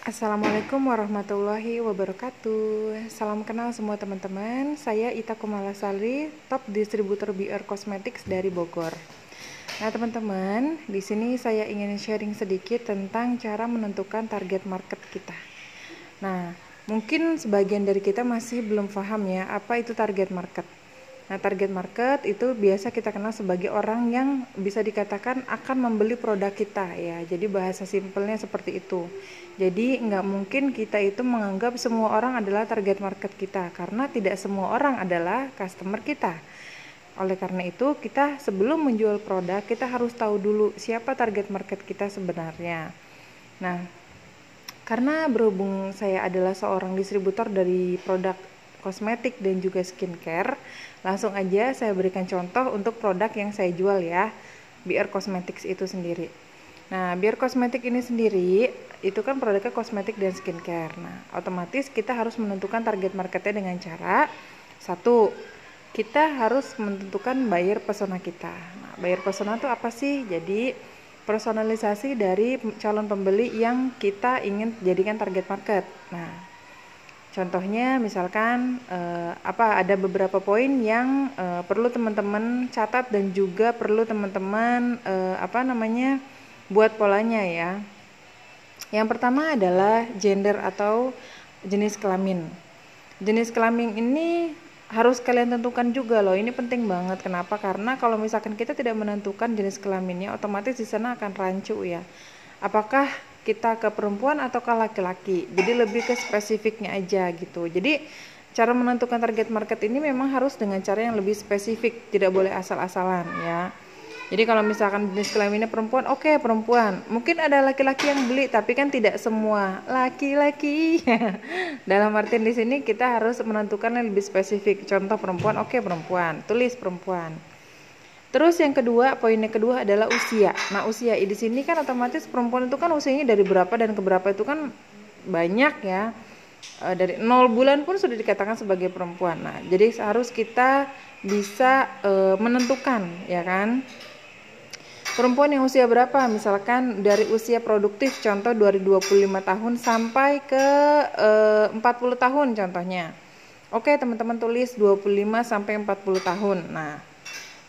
Assalamualaikum warahmatullahi wabarakatuh. Salam kenal semua teman-teman. Saya Ita Kumala Sali, top distributor BR Cosmetics dari Bogor. Nah teman-teman, di sini saya ingin sharing sedikit tentang cara menentukan target market kita. Nah, mungkin sebagian dari kita masih belum paham ya apa itu target market Nah, target market itu biasa kita kenal sebagai orang yang bisa dikatakan akan membeli produk kita ya. Jadi bahasa simpelnya seperti itu. Jadi nggak mungkin kita itu menganggap semua orang adalah target market kita karena tidak semua orang adalah customer kita. Oleh karena itu, kita sebelum menjual produk, kita harus tahu dulu siapa target market kita sebenarnya. Nah, karena berhubung saya adalah seorang distributor dari produk kosmetik dan juga skincare. Langsung aja saya berikan contoh untuk produk yang saya jual ya, BR Cosmetics itu sendiri. Nah, BR Cosmetic ini sendiri itu kan produknya kosmetik dan skincare. Nah, otomatis kita harus menentukan target marketnya dengan cara satu, kita harus menentukan buyer persona kita. Nah, buyer persona itu apa sih? Jadi personalisasi dari calon pembeli yang kita ingin jadikan target market. Nah, Contohnya misalkan uh, apa ada beberapa poin yang uh, perlu teman-teman catat dan juga perlu teman-teman uh, apa namanya buat polanya ya. Yang pertama adalah gender atau jenis kelamin. Jenis kelamin ini harus kalian tentukan juga loh. Ini penting banget. Kenapa? Karena kalau misalkan kita tidak menentukan jenis kelaminnya, otomatis di sana akan rancu ya. Apakah kita ke perempuan atau ke laki-laki jadi lebih ke spesifiknya aja gitu jadi cara menentukan target market ini memang harus dengan cara yang lebih spesifik tidak boleh asal-asalan ya jadi kalau misalkan jenis kelaminnya perempuan, oke okay, perempuan. Mungkin ada laki-laki yang beli, tapi kan tidak semua laki-laki. Dalam artian di sini kita harus menentukan yang lebih spesifik. Contoh perempuan, oke okay, perempuan. Tulis perempuan. Terus yang kedua, poinnya kedua adalah usia. Nah, usia di sini kan otomatis perempuan itu kan usianya dari berapa dan ke berapa itu kan banyak ya. E, dari nol bulan pun sudah dikatakan sebagai perempuan. Nah, jadi harus kita bisa e, menentukan, ya kan? Perempuan yang usia berapa? Misalkan dari usia produktif contoh 2025 tahun sampai ke e, 40 tahun contohnya. Oke, teman-teman tulis 25 sampai 40 tahun. Nah,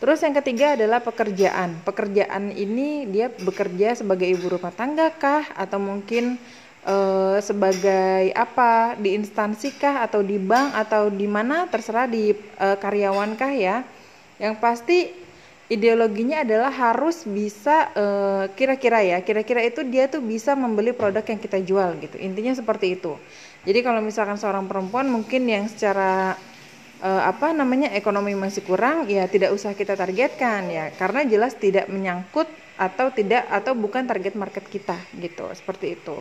Terus yang ketiga adalah pekerjaan. Pekerjaan ini dia bekerja sebagai ibu rumah tangga kah? Atau mungkin e, sebagai apa? Di instansi kah? Atau di bank? Atau di mana? Terserah di e, karyawan kah ya. Yang pasti ideologinya adalah harus bisa eh, kira-kira ya. Kira-kira itu dia tuh bisa membeli produk yang kita jual gitu. Intinya seperti itu. Jadi kalau misalkan seorang perempuan mungkin yang secara uh, apa namanya ekonomi masih kurang ya tidak usah kita targetkan ya. Karena jelas tidak menyangkut atau tidak atau bukan target market kita gitu. Seperti itu.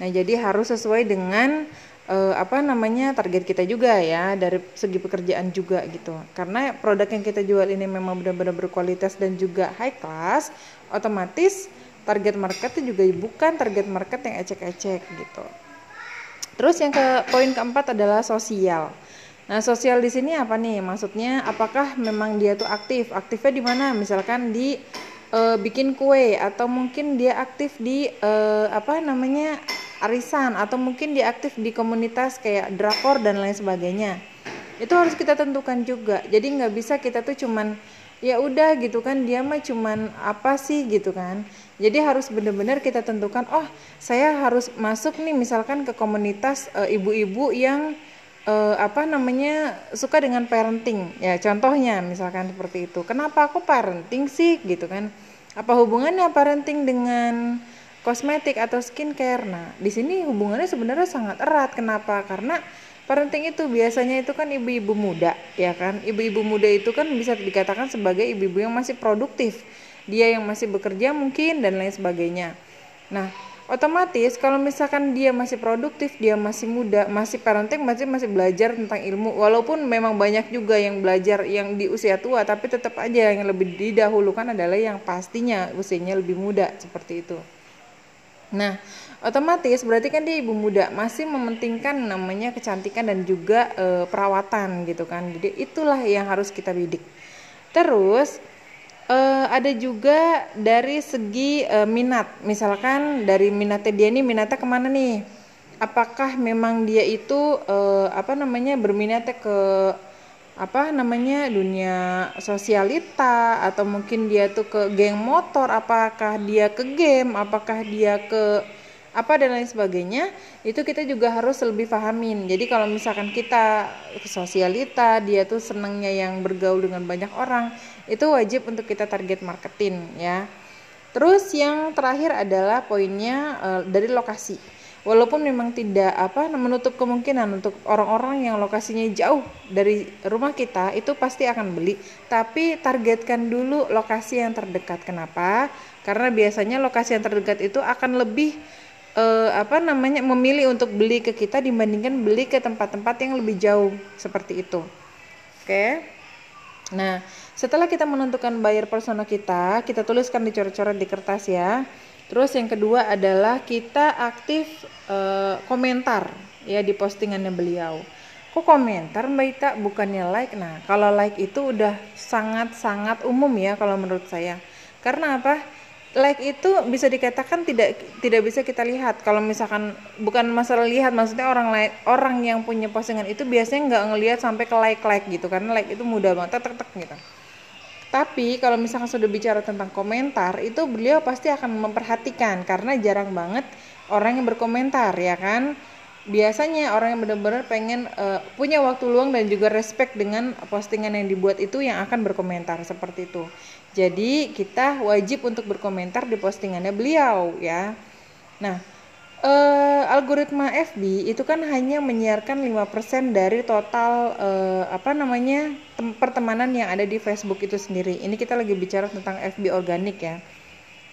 Nah jadi harus sesuai dengan uh, apa namanya target kita juga ya dari segi pekerjaan juga gitu. Karena produk yang kita jual ini memang benar-benar berkualitas dan juga high class otomatis target market itu juga bukan target market yang ecek-ecek gitu. Terus yang ke poin keempat adalah sosial Nah, sosial di sini apa nih? Maksudnya apakah memang dia tuh aktif? Aktifnya di mana? Misalkan di e, bikin kue atau mungkin dia aktif di e, apa namanya? arisan atau mungkin dia aktif di komunitas kayak drakor dan lain sebagainya. Itu harus kita tentukan juga. Jadi nggak bisa kita tuh cuman ya udah gitu kan dia mah cuman apa sih gitu kan. Jadi harus benar-benar kita tentukan, oh, saya harus masuk nih misalkan ke komunitas e, ibu-ibu e, yang uh, apa namanya suka dengan parenting. Ya contohnya misalkan seperti itu. Kenapa aku parenting sih? Gitu kan. Apa hubungannya parenting dengan kosmetik atau skincare? Nah di sini hubungannya sebenarnya sangat erat. Kenapa? Karena parenting itu biasanya itu kan ibu-ibu muda ya kan? Ibu-ibu muda itu kan bisa dikatakan sebagai ibu-ibu yang masih produktif. Dia yang masih bekerja mungkin dan lain sebagainya. Nah otomatis kalau misalkan dia masih produktif dia masih muda masih parenting masih masih belajar tentang ilmu. Walaupun memang banyak juga yang belajar yang di usia tua tapi tetap aja yang lebih didahulukan adalah yang pastinya usianya lebih muda seperti itu. Nah otomatis berarti kan dia ibu muda masih mementingkan namanya kecantikan dan juga e, perawatan gitu kan. Jadi itulah yang harus kita bidik terus uh, ada juga dari segi uh, minat. Misalkan dari minatnya dia nih minatnya ke mana nih? Apakah memang dia itu uh, apa namanya berminatnya ke apa namanya dunia sosialita? Atau mungkin dia tuh ke geng motor? Apakah dia ke game? Apakah dia ke apa dan lain sebagainya itu kita juga harus lebih pahamin jadi kalau misalkan kita sosialita dia tuh senangnya yang bergaul dengan banyak orang itu wajib untuk kita target marketing ya. Terus yang terakhir adalah poinnya uh, dari lokasi. Walaupun memang tidak apa menutup kemungkinan untuk orang-orang yang lokasinya jauh dari rumah kita itu pasti akan beli. Tapi targetkan dulu lokasi yang terdekat. Kenapa? Karena biasanya lokasi yang terdekat itu akan lebih eh, apa namanya memilih untuk beli ke kita dibandingkan beli ke tempat-tempat yang lebih jauh seperti itu oke nah setelah kita menentukan buyer persona kita kita tuliskan di coret-coret di kertas ya Terus yang kedua adalah kita aktif uh, komentar ya di postingannya beliau. Kok komentar Mbak Ita bukannya like? Nah, kalau like itu udah sangat-sangat umum ya kalau menurut saya. Karena apa? Like itu bisa dikatakan tidak tidak bisa kita lihat. Kalau misalkan bukan masalah lihat, maksudnya orang lain orang yang punya postingan itu biasanya nggak ngelihat sampai ke like like gitu karena like itu mudah banget tek tek gitu. Tapi kalau misalkan sudah bicara tentang komentar, itu beliau pasti akan memperhatikan karena jarang banget orang yang berkomentar ya kan. Biasanya orang yang benar-benar pengen uh, punya waktu luang dan juga respect dengan postingan yang dibuat itu yang akan berkomentar seperti itu. Jadi kita wajib untuk berkomentar di postingannya beliau ya. Nah, uh, algoritma FB itu kan hanya menyiarkan 5% dari total uh, apa namanya pertemanan yang ada di Facebook itu sendiri. Ini kita lagi bicara tentang FB organik ya.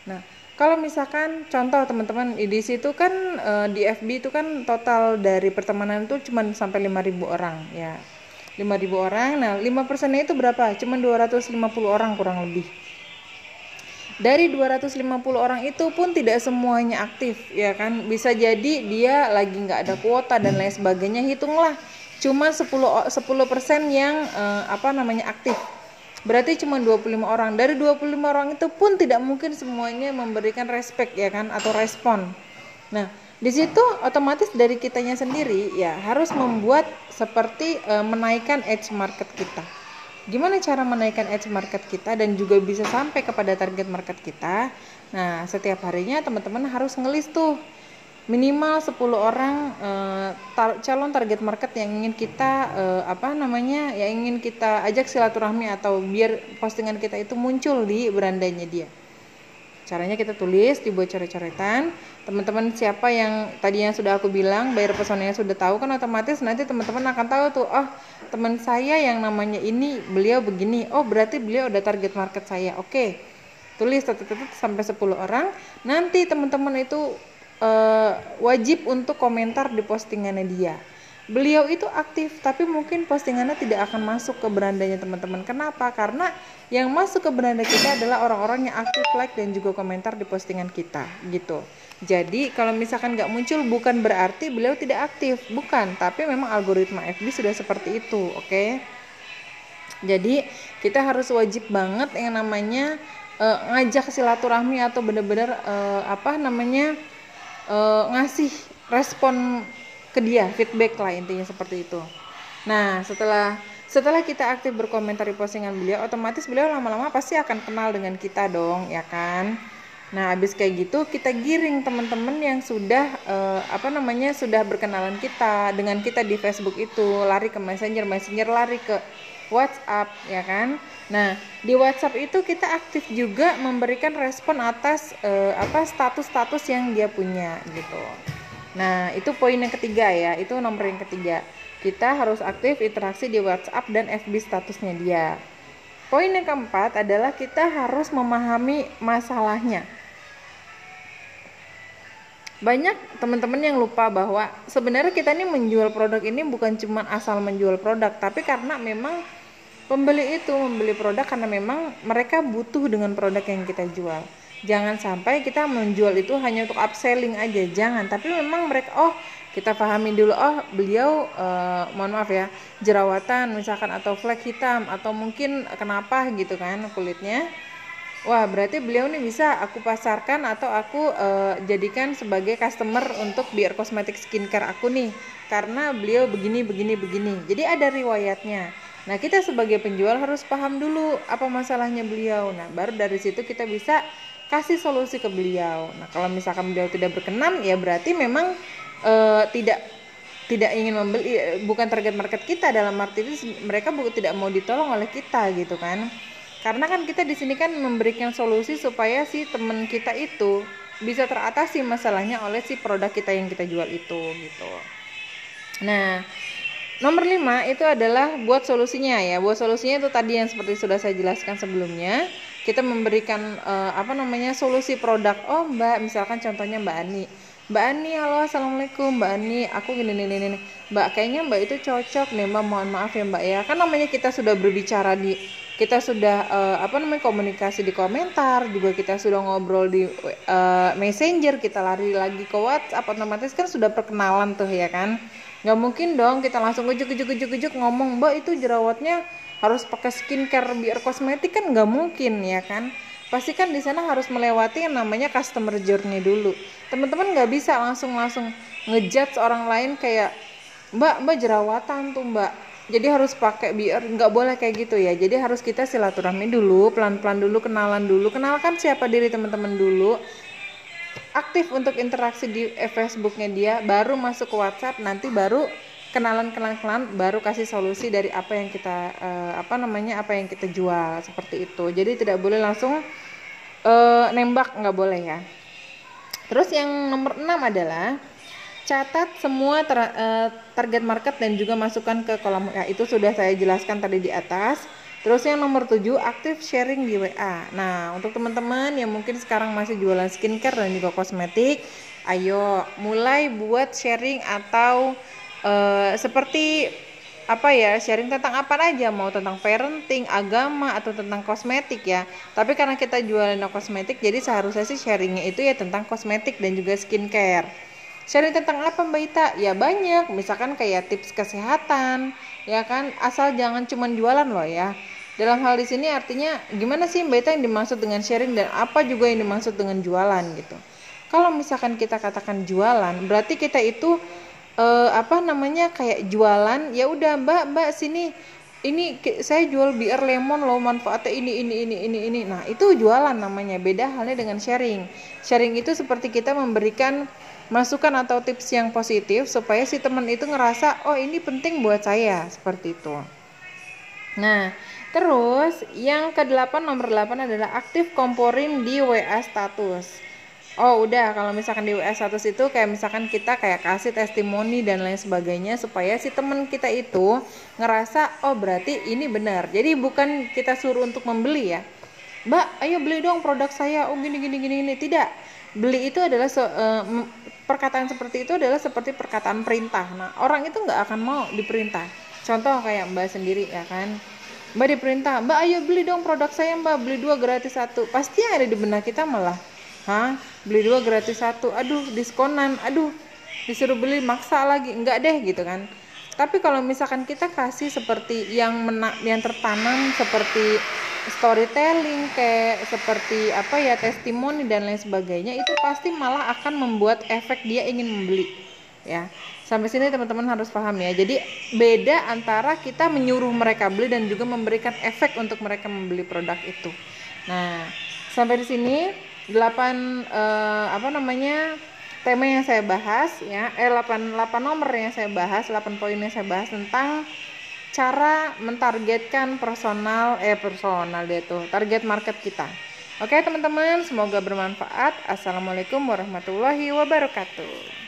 Nah, kalau misalkan contoh teman-teman di situ kan uh, di FB itu kan total dari pertemanan itu cuma sampai 5000 orang ya. 5000 orang. Nah, 5%-nya itu berapa? Cuma 250 orang kurang lebih dari 250 orang itu pun tidak semuanya aktif ya kan bisa jadi dia lagi nggak ada kuota dan lain sebagainya hitunglah cuma 10 10% yang uh, apa namanya aktif berarti cuma 25 orang. Dari 25 orang itu pun tidak mungkin semuanya memberikan respect ya kan atau respon. Nah di situ otomatis dari kitanya sendiri ya harus membuat seperti uh, menaikkan edge market kita. Gimana cara menaikkan edge market kita dan juga bisa sampai kepada target market kita? Nah setiap harinya teman-teman harus ngelis tuh minimal 10 orang uh, tar calon target market yang ingin kita uh, apa namanya yang ingin kita ajak silaturahmi atau biar postingan kita itu muncul di berandanya dia. Caranya kita tulis dibuat coret-coretan teman-teman siapa yang tadinya sudah aku bilang bayar pesonanya sudah tahu kan otomatis nanti teman-teman akan tahu tuh oh teman saya yang namanya ini beliau begini. Oh berarti beliau udah target market saya. Oke okay. tulis tetap-tetap sampai 10 orang. Nanti teman-teman itu uh, wajib untuk komentar di postingannya dia. Beliau itu aktif tapi mungkin postingannya tidak akan masuk ke berandanya teman-teman. Kenapa? Karena yang masuk ke beranda kita adalah orang-orang yang aktif like dan juga komentar di postingan kita gitu. Jadi kalau misalkan nggak muncul bukan berarti beliau tidak aktif. Bukan tapi memang algoritma FB sudah seperti itu oke? Okay? jadi kita harus wajib banget yang namanya uh, ngajak silaturahmi atau benar-benar uh, apa namanya uh, ngasih respon ke dia feedback lah intinya seperti itu. Nah setelah setelah kita aktif berkomentar di postingan beliau otomatis beliau lama-lama pasti akan kenal dengan kita dong ya kan? Nah habis kayak gitu kita giring teman-teman yang sudah uh, apa namanya sudah berkenalan kita dengan kita di Facebook itu lari ke Messenger Messenger lari ke WhatsApp ya kan nah di WhatsApp itu kita aktif juga memberikan respon atas uh, apa status-status yang dia punya gitu Nah, itu poin yang ketiga ya, itu nomor yang ketiga. Kita harus aktif interaksi di WhatsApp dan FB statusnya dia. Poin yang keempat adalah kita harus memahami masalahnya. Banyak teman-teman yang lupa bahwa sebenarnya kita ini menjual produk ini bukan cuma asal menjual produk, tapi karena memang pembeli itu membeli produk karena memang mereka butuh dengan produk yang kita jual. Jangan sampai kita menjual itu hanya untuk upselling aja jangan. Tapi memang mereka oh kita pahami dulu oh beliau uh, mohon maaf ya jerawatan misalkan atau flek hitam atau mungkin kenapa gitu kan kulitnya wah berarti beliau nih bisa aku pasarkan atau aku uh, jadikan sebagai customer untuk biar kosmetik skincare aku nih. Karena beliau begini begini begini. Jadi ada riwayatnya. Nah kita sebagai penjual harus paham dulu apa masalahnya beliau. Nah baru dari situ kita bisa kasih solusi ke beliau. Nah kalau misalkan beliau tidak berkenan ya berarti memang uh, tidak tidak ingin membeli bukan target market kita. Dalam arti itu mereka tidak mau ditolong oleh kita gitu kan karena kan kita di sini kan memberikan solusi supaya si teman kita itu bisa teratasi masalahnya oleh si produk kita yang kita jual itu gitu. Nah nomor lima itu adalah buat solusinya ya. Buat solusinya itu tadi yang seperti sudah saya jelaskan sebelumnya kita memberikan uh, apa namanya solusi produk. Oh mbak misalkan contohnya mbak Ani. Mbak Ani, halo assalamualaikum. Mbak Ani, aku gini nih nih Mbak kayaknya Mbak itu cocok nih Mbak. Mohon maaf ya Mbak ya. Kan namanya kita sudah berbicara di kita sudah uh, apa namanya komunikasi di komentar juga kita sudah ngobrol di uh, messenger kita lari lagi ke WhatsApp otomatis kan sudah perkenalan tuh ya kan? Nggak mungkin dong kita langsung ujuk ujuk ujuk ujuk ngomong mbak itu jerawatnya harus pakai skincare biar kosmetik? Kan nggak mungkin ya kan? Pasti kan di sana harus melewati yang namanya customer journey dulu. Teman-teman nggak bisa langsung langsung ngejudge orang lain kayak mbak mbak jerawatan tuh mbak jadi harus pakai biar nggak boleh kayak gitu ya. Jadi harus kita silaturahmi dulu pelan-pelan dulu kenalan dulu. Kenalkan siapa diri teman-teman dulu. Aktif untuk interaksi di eh, Facebooknya dia baru masuk ke WhatsApp nanti baru kenalan kenalan kenalan baru kasih solusi dari apa yang kita uh, apa namanya apa yang kita jual seperti itu. Jadi tidak boleh langsung uh, nembak nggak boleh ya. Terus yang nomor 6 adalah catat semua ter, uh, target market dan juga masukkan ke kolom ya itu sudah saya jelaskan tadi di atas. Terus yang nomor 7 aktif sharing di WA nah untuk teman-teman yang mungkin sekarang masih jualan skincare dan juga kosmetik ayo mulai buat sharing atau uh, seperti apa ya sharing tentang apa aja. Mau tentang parenting agama atau tentang kosmetik ya. Tapi karena kita jualan kosmetik jadi seharusnya sih sharingnya itu ya tentang kosmetik dan juga skincare Sharing tentang apa Mbak Ita? Ya banyak, misalkan kayak tips kesehatan, ya kan? Asal jangan cuma jualan loh ya. Dalam hal di sini artinya gimana sih Mbak Ita yang dimaksud dengan sharing dan apa juga yang dimaksud dengan jualan gitu. Kalau misalkan kita katakan jualan, berarti kita itu eh, apa namanya kayak jualan, ya udah Mbak, Mbak sini ini saya jual biar lemon loh manfaatnya ini ini ini ini ini nah itu jualan namanya beda halnya dengan sharing sharing itu seperti kita memberikan masukan atau tips yang positif supaya si teman itu ngerasa oh ini penting buat saya seperti itu nah terus yang kedelapan nomor 8 adalah aktif komporin di WA status Oh udah kalau misalkan di WA status itu kayak misalkan kita kayak kasih testimoni dan lain sebagainya supaya si teman kita itu ngerasa oh berarti ini benar. Jadi bukan kita suruh untuk membeli ya. Mbak, ayo beli dong produk saya. Oh gini gini gini ini tidak. Beli itu adalah se, uh, perkataan seperti itu adalah seperti perkataan perintah. Nah orang itu nggak akan mau diperintah. Contoh kayak Mbak sendiri ya kan. Mbak diperintah, Mbak ayo beli dong produk saya Mbak, beli dua gratis satu. Pasti ada di benak kita malah Hah? Beli dua gratis satu. Aduh, diskonan. Aduh, disuruh beli maksa lagi. Enggak deh gitu kan. Tapi kalau misalkan kita kasih seperti yang menak yang tertanam seperti storytelling kayak seperti apa ya testimoni dan lain sebagainya itu pasti malah akan membuat efek dia ingin membeli ya. Sampai sini teman-teman harus paham ya. Jadi beda antara kita menyuruh mereka beli dan juga memberikan efek untuk mereka membeli produk itu. Nah sampai di sini 8 eh, apa namanya tema yang saya bahas ya. Eh 8 8 nomor yang saya bahas 8 poin yang saya bahas tentang cara mentargetkan personal eh personal dia tuh target market kita. Oke teman-teman semoga bermanfaat. Assalamualaikum warahmatullahi wabarakatuh